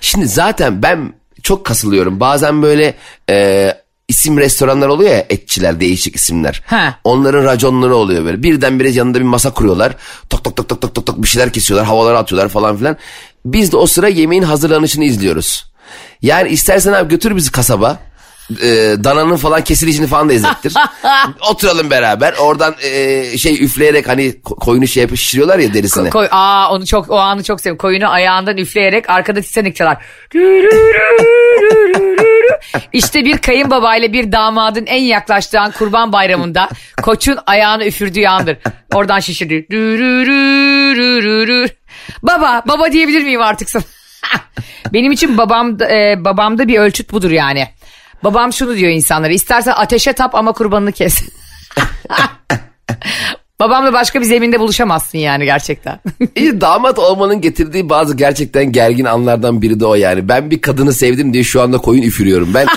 şimdi zaten ben çok kasılıyorum. Bazen böyle e, isim restoranlar oluyor ya etçiler değişik isimler. He. Onların raconları oluyor böyle. Birdenbire yanında bir masa kuruyorlar. Tok tok tok tok tok tok tok bir şeyler kesiyorlar. Havalara atıyorlar falan filan. Biz de o sıra yemeğin hazırlanışını izliyoruz. Yani istersen abi götür bizi kasaba. E, dananın falan kesilişini falan da izlettir. <laughs> Oturalım beraber. Oradan e, şey üfleyerek hani ko- koyunu şey yapıp şişiriyorlar ya derisini. Koy, aa onu çok o anı çok seviyorum. Koyunu ayağından üfleyerek arkada Titanic çalar. <laughs> işte bir kayınbabayla bir damadın en yaklaştığı an kurban bayramında koçun ayağını üfürdüğü andır. Oradan şişirdi. Baba, baba diyebilir miyim artık sana? <laughs> Benim için babam e, babamda bir ölçüt budur yani. Babam şunu diyor insanlara. İstersen ateşe tap ama kurbanını kes. <laughs> Babamla başka bir zeminde buluşamazsın yani gerçekten. <laughs> İyi damat olmanın getirdiği bazı gerçekten gergin anlardan biri de o yani. Ben bir kadını sevdim diye şu anda koyun üfürüyorum. Ben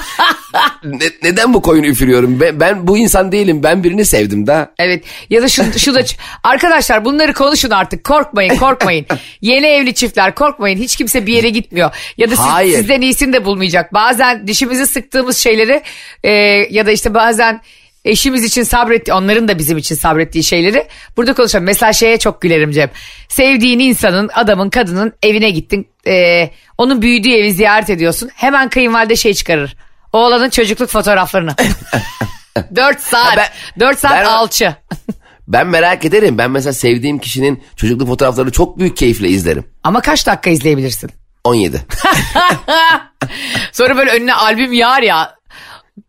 <laughs> ne- neden bu koyun üfürüyorum? Ben, ben bu insan değilim. Ben birini sevdim da. Evet ya da şu, şu da arkadaşlar bunları konuşun artık korkmayın korkmayın. <laughs> Yeni evli çiftler korkmayın hiç kimse bir yere gitmiyor. Ya da siz, Hayır. sizden iyisini de bulmayacak. Bazen dişimizi sıktığımız şeyleri e, ya da işte bazen eşimiz için sabretti onların da bizim için sabrettiği şeyleri burada konuşalım. Mesela şeye çok gülerim Cem. Sevdiğin insanın adamın kadının evine gittin e, onun büyüdüğü evi ziyaret ediyorsun. Hemen kayınvalide şey çıkarır. Oğlanın çocukluk fotoğraflarını. <laughs> 4 saat. Ben- 4 saat ben- alçı. Ben merak ederim. Ben mesela sevdiğim kişinin çocukluk fotoğraflarını çok büyük keyifle izlerim. Ama kaç dakika izleyebilirsin? 17. <laughs> Sonra böyle önüne albüm yağar ya.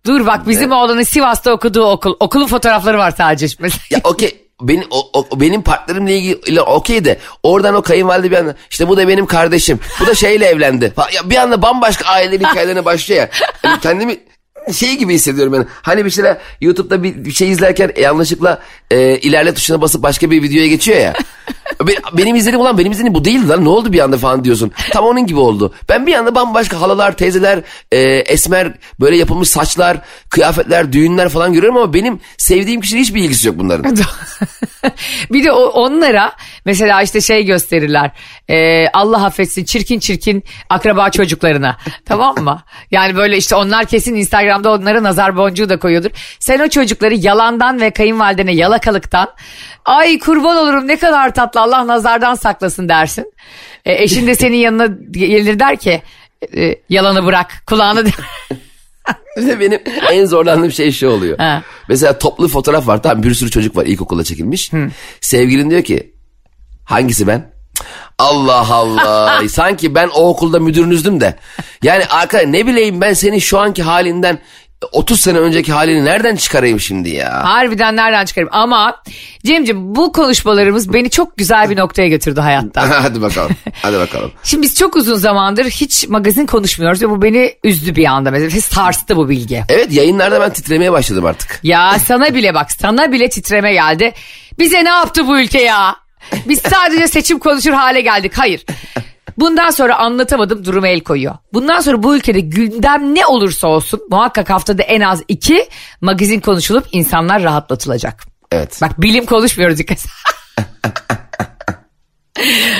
Dur bak bizim oğlanın Sivas'ta okuduğu okul. Okulun fotoğrafları var sadece. <laughs> Mesela. Ya okey. Benim, o, o- benim partnerimle ilgili okey de oradan o kayınvalide bir anda işte bu da benim kardeşim. Bu da şeyle evlendi. Ya bir anda bambaşka ailelerin hikayelerine başlıyor ya. Yani kendimi şey gibi hissediyorum ben. Hani bir şeyler YouTube'da bir, bir şey izlerken yanlışlıkla e, ilerle tuşuna basıp başka bir videoya geçiyor ya. Be- benim izlediğim olan benim izlediğim bu değildi lan ne oldu bir anda falan diyorsun. Tam onun gibi oldu. Ben bir anda bambaşka halalar, teyzeler, e, esmer böyle yapılmış saçlar, kıyafetler, düğünler falan görüyorum ama benim sevdiğim kişinin hiçbir ilgisi yok bunların. <laughs> bir de o, onlara mesela işte şey gösterirler. Ee, Allah affetsin çirkin çirkin akraba çocuklarına. <laughs> tamam mı? Yani böyle işte onlar kesin Instagram'da onlara nazar boncuğu da koyuyordur. Sen o çocukları yalandan ve kayınvalidene yalakalıktan ay kurban olurum ne kadar tatlı Allah nazardan saklasın dersin. E, eşin de senin yanına gelir der ki e, yalanı bırak kulağını <laughs> Bir de benim en zorlandığım şey şu oluyor. Ha. Mesela toplu fotoğraf var. Tamam bir sürü çocuk var ilkokulda çekilmiş. Sevgilin diyor ki hangisi ben? Allah Allah. <laughs> Sanki ben o okulda müdürünüzdüm de. Yani arkadaş ne bileyim ben senin şu anki halinden 30 sene önceki halini nereden çıkarayım şimdi ya? Harbiden nereden çıkarayım ama Cemciğim bu konuşmalarımız beni çok güzel bir noktaya götürdü hayatta. <laughs> Hadi bakalım. Hadi bakalım. <laughs> Şimdi biz çok uzun zamandır hiç magazin konuşmuyoruz ve bu beni üzdü bir anda mesela sarstı bu bilgi. Evet yayınlarda ben titremeye başladım artık. Ya sana bile bak sana bile titreme geldi. Bize ne yaptı bu ülke ya? Biz sadece seçim konuşur hale geldik. Hayır. Bundan sonra anlatamadım durumu el koyuyor. Bundan sonra bu ülkede gündem ne olursa olsun muhakkak haftada en az iki magazin konuşulup insanlar rahatlatılacak. Evet. Bak bilim konuşmuyoruz dikkat. <laughs>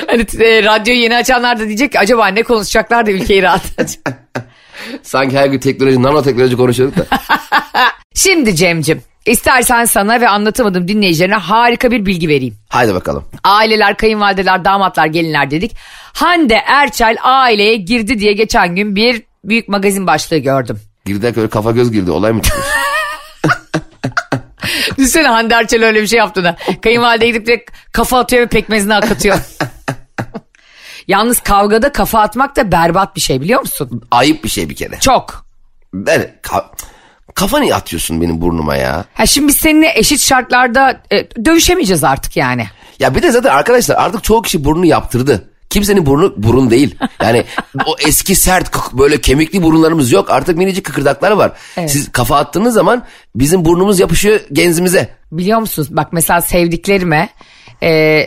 hani e, radyoyu yeni açanlar da diyecek ki acaba ne konuşacaklar da ülkeyi rahatlatacak. <laughs> Sanki her gün teknoloji, nanoteknoloji konuşuyorduk da. <laughs> Şimdi Cem'cim istersen sana ve anlatamadım dinleyicilerine harika bir bilgi vereyim. Haydi bakalım. Aileler, kayınvalideler, damatlar, gelinler dedik. Hande Erçel aileye girdi diye geçen gün bir büyük magazin başlığı gördüm. Girden böyle kafa göz girdi. Olay mı çıkmış? <laughs> Düşünsene Hande Erçel öyle bir şey yaptığını. Kayınvalide gidip de kafa atıyor ve pekmezini akıtıyor. <laughs> Yalnız kavgada kafa atmak da berbat bir şey biliyor musun? Ayıp bir şey bir kere. Çok. Ben ka- kafa niye atıyorsun benim burnuma ya? Ha şimdi biz seninle eşit şartlarda e, dövüşemeyeceğiz artık yani. Ya bir de zaten arkadaşlar artık çoğu kişi burnunu yaptırdı. Kimsenin burnu burun değil. Yani o eski sert böyle kemikli burunlarımız yok. Artık minicik kıkırdaklar var. Evet. Siz kafa attığınız zaman bizim burnumuz yapışıyor genzimize. Biliyor musunuz bak mesela sevdiklerime e,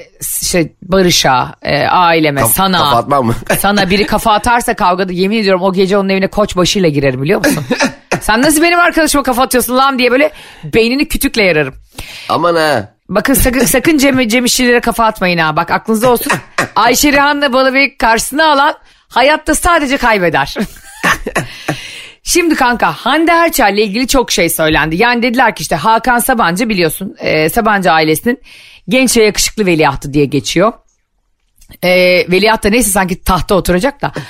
şey Barış'a, e, aileme, Kaf- sana. kafa atmam mı? sana biri kafa atarsa kavgada yemin ediyorum o gece onun evine koç başıyla girerim biliyor musun? <laughs> Sen nasıl benim arkadaşıma kafa atıyorsun lan diye böyle beynini kütükle yararım. Aman ha. Bakın sakın, <laughs> sakın Cem, Cem İşçilere kafa atmayın ha. Bak aklınızda olsun. <laughs> Ayşe Rihanna Balıbey karşısına alan hayatta sadece kaybeder. <laughs> Şimdi kanka Hande Erçel'le ilgili çok şey söylendi. Yani dediler ki işte Hakan Sabancı biliyorsun e, Sabancı ailesinin genç ve yakışıklı veliahtı diye geçiyor. E, veliaht da neyse sanki tahta oturacak da. <laughs>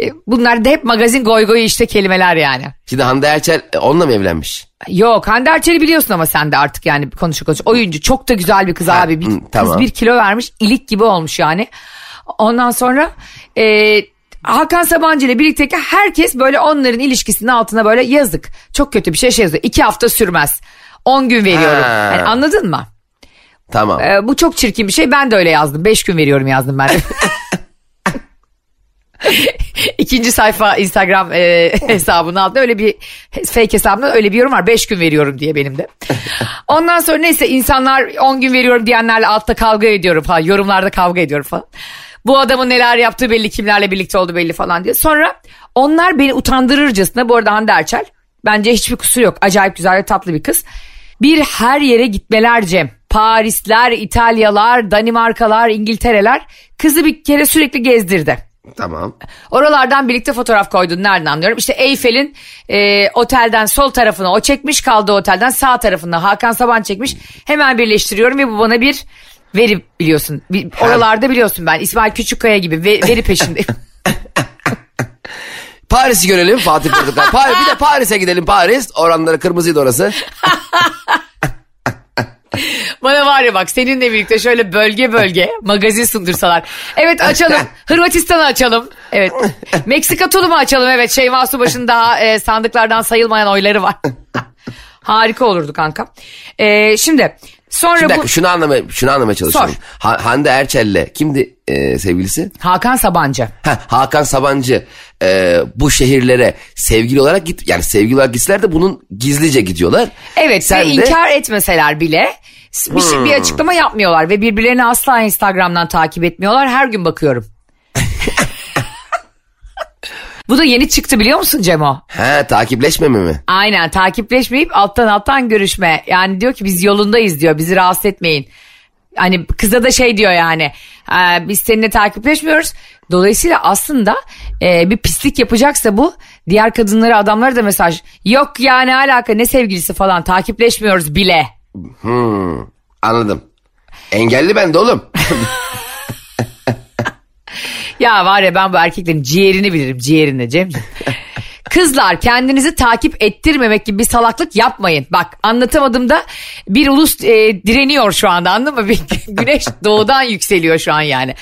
E, bunlar da hep magazin goy goy işte kelimeler yani. Şimdi Hande Erçel e, onunla mı evlenmiş? Yok Hande Erçel'i biliyorsun ama sen de artık yani konuşa konuşa. Oyuncu çok da güzel bir kız abi. Bir, hı, tamam. Kız bir kilo vermiş ilik gibi olmuş yani. Ondan sonra e, Hakan Sabancı ile birlikteki herkes böyle onların ilişkisinin altına böyle yazık. Çok kötü bir şey şey yazıyor. İki hafta sürmez. 10 gün veriyorum. Ha. Yani anladın mı? Tamam. E, bu çok çirkin bir şey. Ben de öyle yazdım. 5 gün veriyorum yazdım ben. <laughs> <laughs> İkinci sayfa Instagram e, <laughs> hesabının altında öyle bir fake hesabında öyle bir yorum var. 5 gün veriyorum diye benim de. Ondan sonra neyse insanlar 10 gün veriyorum diyenlerle altta kavga ediyorum falan. Yorumlarda kavga ediyorum falan. Bu adamın neler yaptığı belli kimlerle birlikte oldu belli falan diye. Sonra onlar beni utandırırcasına bu arada Hande Erçel bence hiçbir kusur yok. Acayip güzel ve tatlı bir kız. Bir her yere gitmeler Cem. Parisler, İtalyalar, Danimarkalar, İngiltereler kızı bir kere sürekli gezdirdi. Tamam. Oralardan birlikte fotoğraf koydun nereden anlıyorum? İşte Eyfel'in e, otelden sol tarafına o çekmiş kaldığı otelden sağ tarafına Hakan Saban çekmiş. Hemen birleştiriyorum ve bu bana bir veri biliyorsun. Bir, oralarda biliyorsun ben İsmail Küçükkaya gibi ve- veri peşindeyim. <laughs> Paris'i görelim Fatih Portakal. <laughs> Paris, bir de Paris'e gidelim Paris. Oranları kırmızıydı orası. <laughs> Bana var ya bak seninle birlikte şöyle bölge bölge magazin sundursalar. Evet açalım. <laughs> Hırvatistan'ı açalım. Evet. <laughs> Meksika tulumu açalım. Evet Şeyma Subaşı'nın daha e, sandıklardan sayılmayan oyları var. <laughs> Harika olurdu kanka. E, şimdi sonra Şimdi bir bu dakika şunu anlamaya, şunu anlamaya çalışıyorum. Sor. Ha- Hande Erçel'le kimdi e, sevgilisi? Hakan Sabancı. Heh, Hakan Sabancı e, bu şehirlere sevgili olarak git yani sevgili olarak gitseler de bunun gizlice gidiyorlar. Evet Sen ve de- inkar etmeseler bile bir, şey- bir açıklama yapmıyorlar ve birbirlerini asla Instagram'dan takip etmiyorlar. Her gün bakıyorum. Bu da yeni çıktı biliyor musun Cemo? He takipleşmeme mi? Aynen takipleşmeyip alttan alttan görüşme. Yani diyor ki biz yolundayız diyor bizi rahatsız etmeyin. Hani kıza da şey diyor yani "Ee, biz seninle takipleşmiyoruz. Dolayısıyla aslında e, bir pislik yapacaksa bu diğer kadınlara adamlara da mesaj yok ya ne alaka ne sevgilisi falan takipleşmiyoruz bile. Hmm, anladım. Engelli ben de oğlum. <laughs> Ya var ya ben bu erkeklerin ciğerini bilirim ciğerini Cemciğim. <laughs> Kızlar kendinizi takip ettirmemek gibi bir salaklık yapmayın. Bak anlatamadım da bir ulus e, direniyor şu anda anladın mı? <laughs> Bir güneş doğudan yükseliyor şu an yani.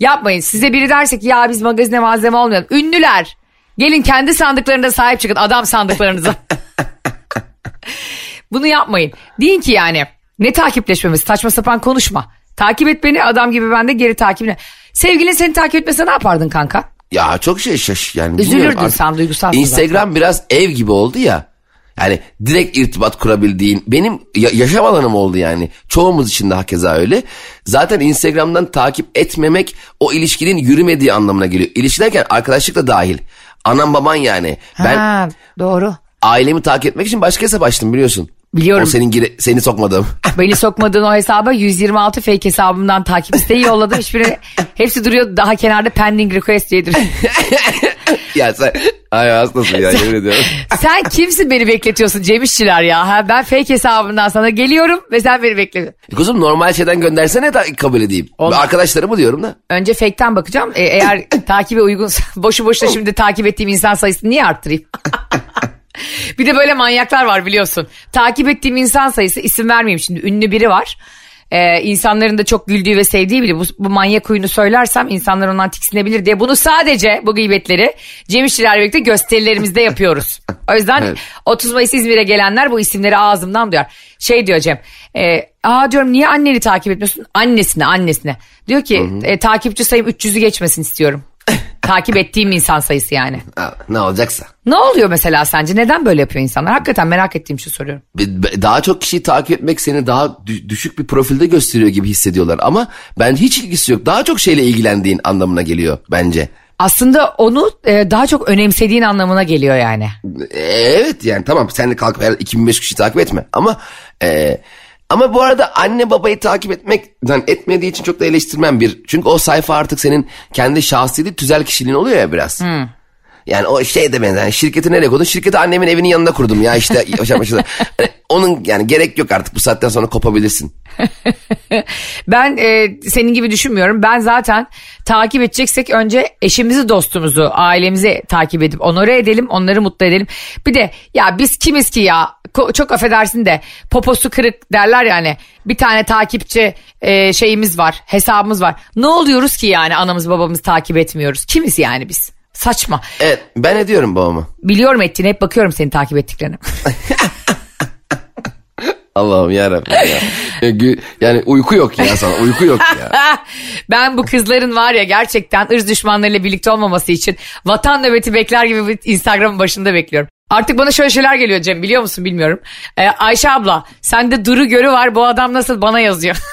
Yapmayın size biri derse ki ya biz magazine malzeme olmayalım. Ünlüler gelin kendi sandıklarında sahip çıkın adam sandıklarınıza. Bunu yapmayın. Deyin ki yani ne takipleşmemiz saçma sapan konuşma. Takip et beni adam gibi ben de geri takibine. Sevgilin seni takip etmese ne yapardın kanka? Ya çok şey şaş yani. Üzülürdün sen, duygusalsın Instagram biraz ev gibi oldu ya. Yani direkt irtibat kurabildiğin benim ya- yaşam alanım oldu yani. Çoğumuz için de hakeza öyle. Zaten Instagram'dan takip etmemek o ilişkinin yürümediği anlamına geliyor. İlişki derken arkadaşlık da dahil. Anam baban yani. Ben Ha, doğru. ailemi takip etmek için başka hesap açtım biliyorsun. Biliyorum. O senin gire- seni sokmadığım. Beni sokmadığın o hesaba 126 fake hesabımdan takip isteği yolladım. Hiçbiri, hepsi duruyor daha kenarda pending request diye duruyor. <laughs> ya sen ay hastasın ya yemin ediyorum. Sen kimsin beni bekletiyorsun Cem İşçiler ya? Ha, ben fake hesabımdan sana geliyorum ve sen beni bekletiyorsun. Kuzum normal şeyden göndersene ta- kabul edeyim. Olmaz. Arkadaşlarımı diyorum da. Önce fake'ten bakacağım. E, eğer <laughs> takibe uygunsa boşu boşuna şimdi takip ettiğim insan sayısını niye arttırayım? Bir de böyle manyaklar var biliyorsun. Takip ettiğim insan sayısı isim vermeyeyim şimdi ünlü biri var. Ee, insanların da çok güldüğü ve sevdiği biri. Bu, bu manyak oyunu söylersem insanlar ondan tiksinebilir diye. Bunu sadece bu gıybetleri Cem İşçilerle birlikte gösterilerimizde yapıyoruz. O yüzden Evet. 30 Mayıs İzmir'e gelenler bu isimleri ağzımdan duyar. Şey diyor Cem. E, aa diyorum niye anneni takip etmiyorsun? Annesine annesine. Diyor ki e, takipçi sayım 300'ü geçmesin istiyorum. Takip ettiğim insan sayısı yani. Ha, ne olacaksa. Ne oluyor mesela sence? Neden böyle yapıyor insanlar? Hakikaten merak ettiğim şey soruyorum. Daha çok kişiyi takip etmek seni daha dü- düşük bir profilde gösteriyor gibi hissediyorlar. Ama ben hiç ilgisi yok. Daha çok şeyle ilgilendiğin anlamına geliyor bence. Aslında onu e, daha çok önemsediğin anlamına geliyor yani. E, Evet yani tamam sen de kalkıp her 2005 kişi takip etme. Ama e, ama bu arada anne babayı takip etmekten etmediği için çok da eleştirmem bir. Çünkü o sayfa artık senin kendi şahsi değil tüzel kişiliğin oluyor ya biraz. Yani o şey de benzer. Yani şirketi nereye koydun? Şirketi annemin evinin yanında kurdum ya işte. <laughs> yaşam yaşam. Hani onun yani gerek yok artık bu saatten sonra kopabilirsin. <laughs> Ben e, senin gibi düşünmüyorum. Ben zaten takip edeceksek önce eşimizi, dostumuzu, ailemizi takip edip onore edelim, onları mutlu edelim. Bir de ya biz kimiz ki ya çok affedersin de poposu kırık derler yani. Bir tane takipçi e, şeyimiz var, hesabımız var. Ne oluyoruz ki yani anamız babamızı takip etmiyoruz? Kimiz yani biz? Saçma. Evet ben ediyorum babamı. Biliyorum ettiğini hep bakıyorum seni takip ettiklerine. <laughs> Allah'ım yarabbim ya. Gü- Yani uyku yok ya sana uyku yok ya. <laughs> ben bu kızların var ya gerçekten ırz düşmanlarıyla birlikte olmaması için vatan nöbeti bekler gibi Instagram'ın başında bekliyorum. Artık bana şöyle şeyler geliyor Cem biliyor musun bilmiyorum. Ee, Ayşe abla sende duru görü var bu adam nasıl bana yazıyor. <laughs>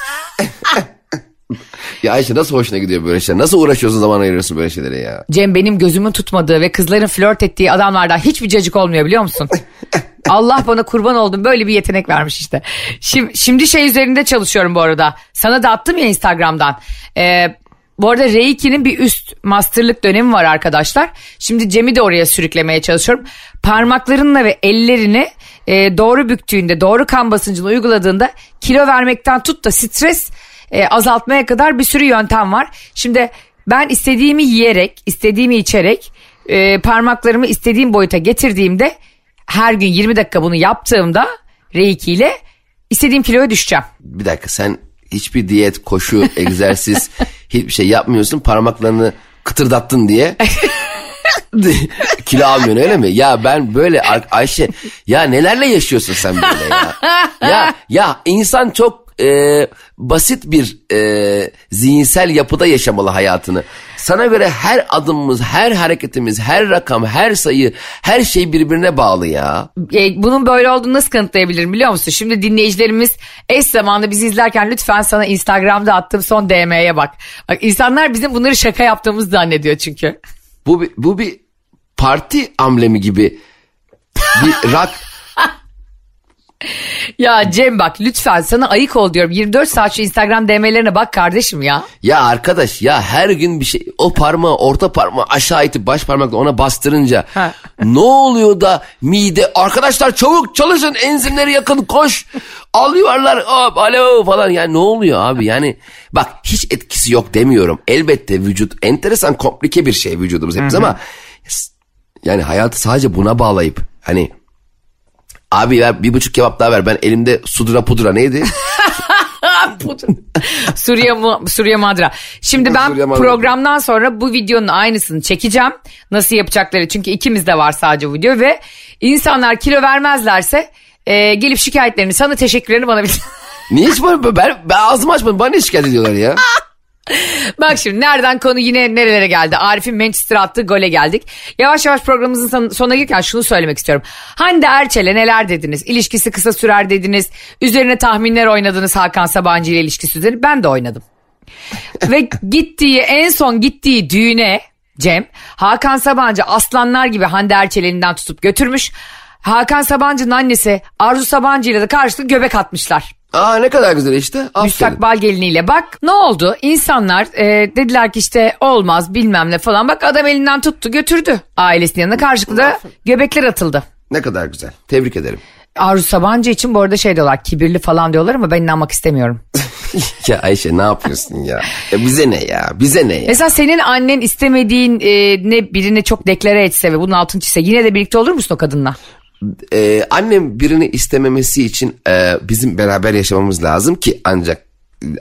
Ya Ayşe nasıl hoşuna gidiyor böyle şeyler? Nasıl uğraşıyorsun zaman ayırıyorsun böyle şeylere ya? Cem benim gözümün tutmadığı ve kızların flört ettiği adamlardan hiçbir cacık olmuyor biliyor musun? <laughs> Allah bana kurban oldum böyle bir yetenek vermiş işte. Şimdi, şimdi şey üzerinde çalışıyorum bu arada. Sana da attım ya Instagram'dan. Ee, bu arada Reiki'nin bir üst masterlık dönemi var arkadaşlar. Şimdi Cem'i de oraya sürüklemeye çalışıyorum. Parmaklarınla ve ellerini e, doğru büktüğünde, doğru kan basıncını uyguladığında kilo vermekten tut da stres e, azaltmaya kadar bir sürü yöntem var. Şimdi ben istediğimi yiyerek, istediğimi içerek e, parmaklarımı istediğim boyuta getirdiğimde her gün 20 dakika bunu yaptığımda Reiki ile istediğim kiloya düşeceğim. Bir dakika sen hiçbir diyet, koşu, egzersiz <laughs> hiçbir şey yapmıyorsun. Parmaklarını kıtırdattın diye. <laughs> Kilo almıyorsun öyle mi? Ya ben böyle Ay- Ayşe ya nelerle yaşıyorsun sen böyle ya? Ya ya insan çok e, basit bir e, zihinsel yapıda yaşamalı hayatını. Sana göre her adımımız, her hareketimiz, her rakam, her sayı, her şey birbirine bağlı ya. E, bunun böyle olduğunu nasıl kanıtlayabilirim biliyor musun? Şimdi dinleyicilerimiz eş zamanlı bizi izlerken lütfen sana Instagram'da attığım son DM'ye bak. Bak insanlar bizim bunları şaka yaptığımızı zannediyor çünkü. Bu bir, bu bir parti amblemi gibi bir <laughs> rock Ya Cem bak lütfen sana ayık ol diyorum. 24 saat şu Instagram DM'lerine bak kardeşim ya. Ya arkadaş ya her gün bir şey o parmağı orta parmağı aşağı itip baş parmakla ona bastırınca Ha. ne oluyor da mide arkadaşlar çabuk çalışın enzimleri yakın koş al yuvarlar hop alo falan yani ne oluyor abi yani bak hiç etkisi yok demiyorum elbette vücut enteresan komplike bir şey vücudumuz hepimiz ama yani hayatı sadece buna bağlayıp hani abi ver bir buçuk kebap daha ver ben elimde sudra pudra neydi? <laughs> Suriye, Suriye Madra. Şimdi ben Suriye Madra. programdan sonra bu videonun aynısını çekeceğim. Nasıl yapacakları çünkü ikimiz de var sadece video ve insanlar kilo vermezlerse e, gelip şikayetlerini sana teşekkürlerini bana bildir. Niye hiç ben, ben ağzımı açmadım bana ne şikayet ediyorlar ya? <laughs> <laughs> Bak şimdi nereden konu yine nerelere geldi? Arif'in Manchester attığı gole geldik. Yavaş yavaş programımızın son- sonuna gelirken şunu söylemek istiyorum. Hande Erçel'e neler dediniz? İlişkisi kısa sürer dediniz. Üzerine tahminler oynadınız Hakan Sabancı ile ilişkisi üzerine. Ben de oynadım. <laughs> Ve gittiği en son gittiği düğüne Cem Hakan Sabancı aslanlar gibi Hande Erçel elinden tutup götürmüş. Hakan Sabancı'nın annesi Arzu Sabancı ile de karşılıklı göbek atmışlar. Aa ne kadar güzel işte. Aferin. Müstakbal geliniyle. Bak ne oldu? İnsanlar e, dediler ki işte olmaz bilmem ne falan. Bak adam elinden tuttu götürdü ailesinin yanına. Karşılıklı da göbekler atıldı. Ne kadar güzel. Tebrik ederim. Arzu Sabancı için bu arada şey diyorlar kibirli falan diyorlar ama ben inanmak istemiyorum. <laughs> ya Ayşe ne yapıyorsun ya? ya bize ne ya? Bize ne ya? Mesela senin annen istemediğin e, ne birini çok deklare etse ve bunun altını çizse yine de birlikte olur musun o kadınla? Ee, annem birini istememesi için e, bizim beraber yaşamamız lazım ki ancak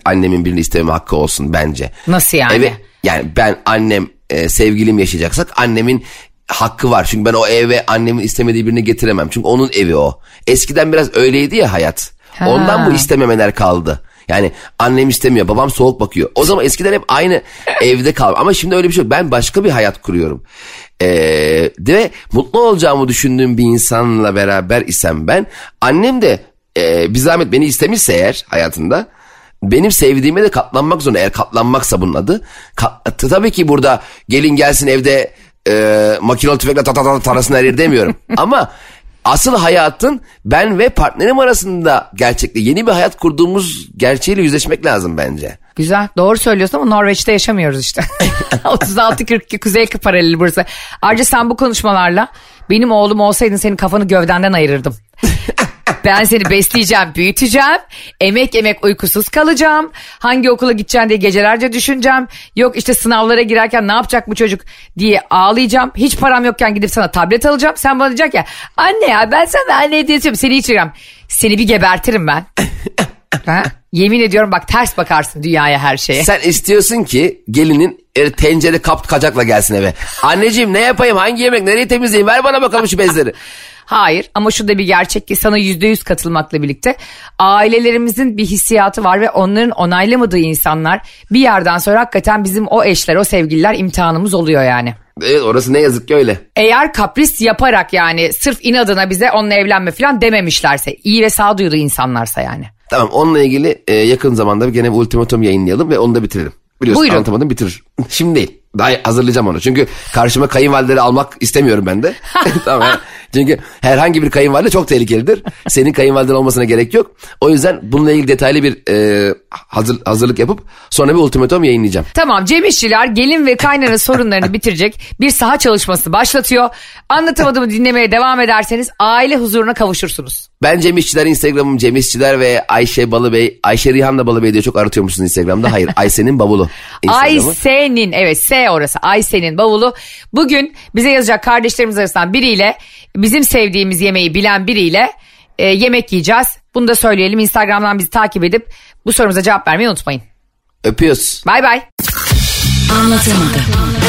annemin birini istememe hakkı olsun bence. Nasıl yani? Evet, yani ben annem e, sevgilim yaşayacaksak annemin hakkı var. Çünkü ben o eve annemin istemediği birini getiremem. Çünkü onun evi o. Eskiden biraz öyleydi ya hayat. Ha. Ondan bu istememeler kaldı. Yani annem istemiyor, babam soğuk bakıyor. O zaman eskiden hep aynı evde kal. Ama şimdi öyle bir şey yok. Ben başka bir hayat kuruyorum. Ee, ve mutlu olacağımı düşündüğüm bir insanla beraber isem ben, annem de e, bir zahmet beni istemişse eğer hayatında benim sevdiğime de katlanmak zorunda. Eğer katlanmaksa bunun adı. Kat, tabii ki burada gelin gelsin evde e, makinalı tüfekle ta tarasını erir demiyorum. <laughs> Ama asıl hayatın ben ve partnerim arasında gerçekte yeni bir hayat kurduğumuz gerçeğiyle yüzleşmek lazım bence. Güzel doğru söylüyorsun ama Norveç'te yaşamıyoruz işte. <laughs> 36-42 Kuzey paraleli burası. Ayrıca sen bu konuşmalarla benim oğlum olsaydın senin kafanı gövdenden ayırırdım. Ben seni besleyeceğim, büyüteceğim. Emek emek uykusuz kalacağım. Hangi okula gideceğim diye gecelerce düşüneceğim. Yok işte sınavlara girerken ne yapacak bu çocuk diye ağlayacağım. Hiç param yokken gidip sana tablet alacağım. Sen bana diyecek ya anne ya ben sana anne hediyesi seni içireceğim. Seni bir gebertirim ben. <laughs> ha? Yemin ediyorum bak ters bakarsın dünyaya her şeye. Sen istiyorsun ki gelinin e, tencere kap kacakla gelsin eve. Anneciğim ne yapayım hangi yemek nereyi temizleyeyim ver bana bakalım şu bezleri. <laughs> Hayır ama şu da bir gerçek ki sana yüzde yüz katılmakla birlikte ailelerimizin bir hissiyatı var ve onların onaylamadığı insanlar bir yerden sonra hakikaten bizim o eşler o sevgililer imtihanımız oluyor yani. Evet orası ne yazık ki öyle. Eğer kapris yaparak yani sırf inadına bize onunla evlenme falan dememişlerse iyi ve sağduyulu insanlarsa yani. Tamam onunla ilgili e, yakın zamanda gene bir ultimatum yayınlayalım ve onu da bitirelim. Biliyorsun Buyurun. anlatamadım bitirir. Şimdi değil. Daha hazırlayacağım onu. Çünkü karşıma kayınvalideleri almak istemiyorum ben de. <laughs> <laughs> tamam. Çünkü herhangi bir kayınvalide çok tehlikelidir. Senin kayınvaliden olmasına gerek yok. O yüzden bununla ilgili detaylı bir e, hazır, hazırlık yapıp sonra bir ultimatum yayınlayacağım. Tamam Cem İşçiler gelin ve kaynana sorunlarını <laughs> bitirecek bir saha çalışması başlatıyor. Anlatamadığımı dinlemeye devam ederseniz aile huzuruna kavuşursunuz. Ben Cem İşçiler Instagram'ım Cem İşçiler ve Ayşe Balıbey. Ayşe Rihanna Balıbey diye çok aratıyormuşsunuz Instagram'da. Hayır Ayşe'nin bavulu. Ayşe'nin evet S orası Ayşe'nin bavulu. Bugün bize yazacak kardeşlerimiz arasından biriyle bizim sevdiğimiz yemeği bilen biriyle e, yemek yiyeceğiz. Bunu da söyleyelim Instagram'dan bizi takip edip bu sorumuza cevap vermeyi unutmayın. Öpüyoruz. Bay bay. Anlatamadım.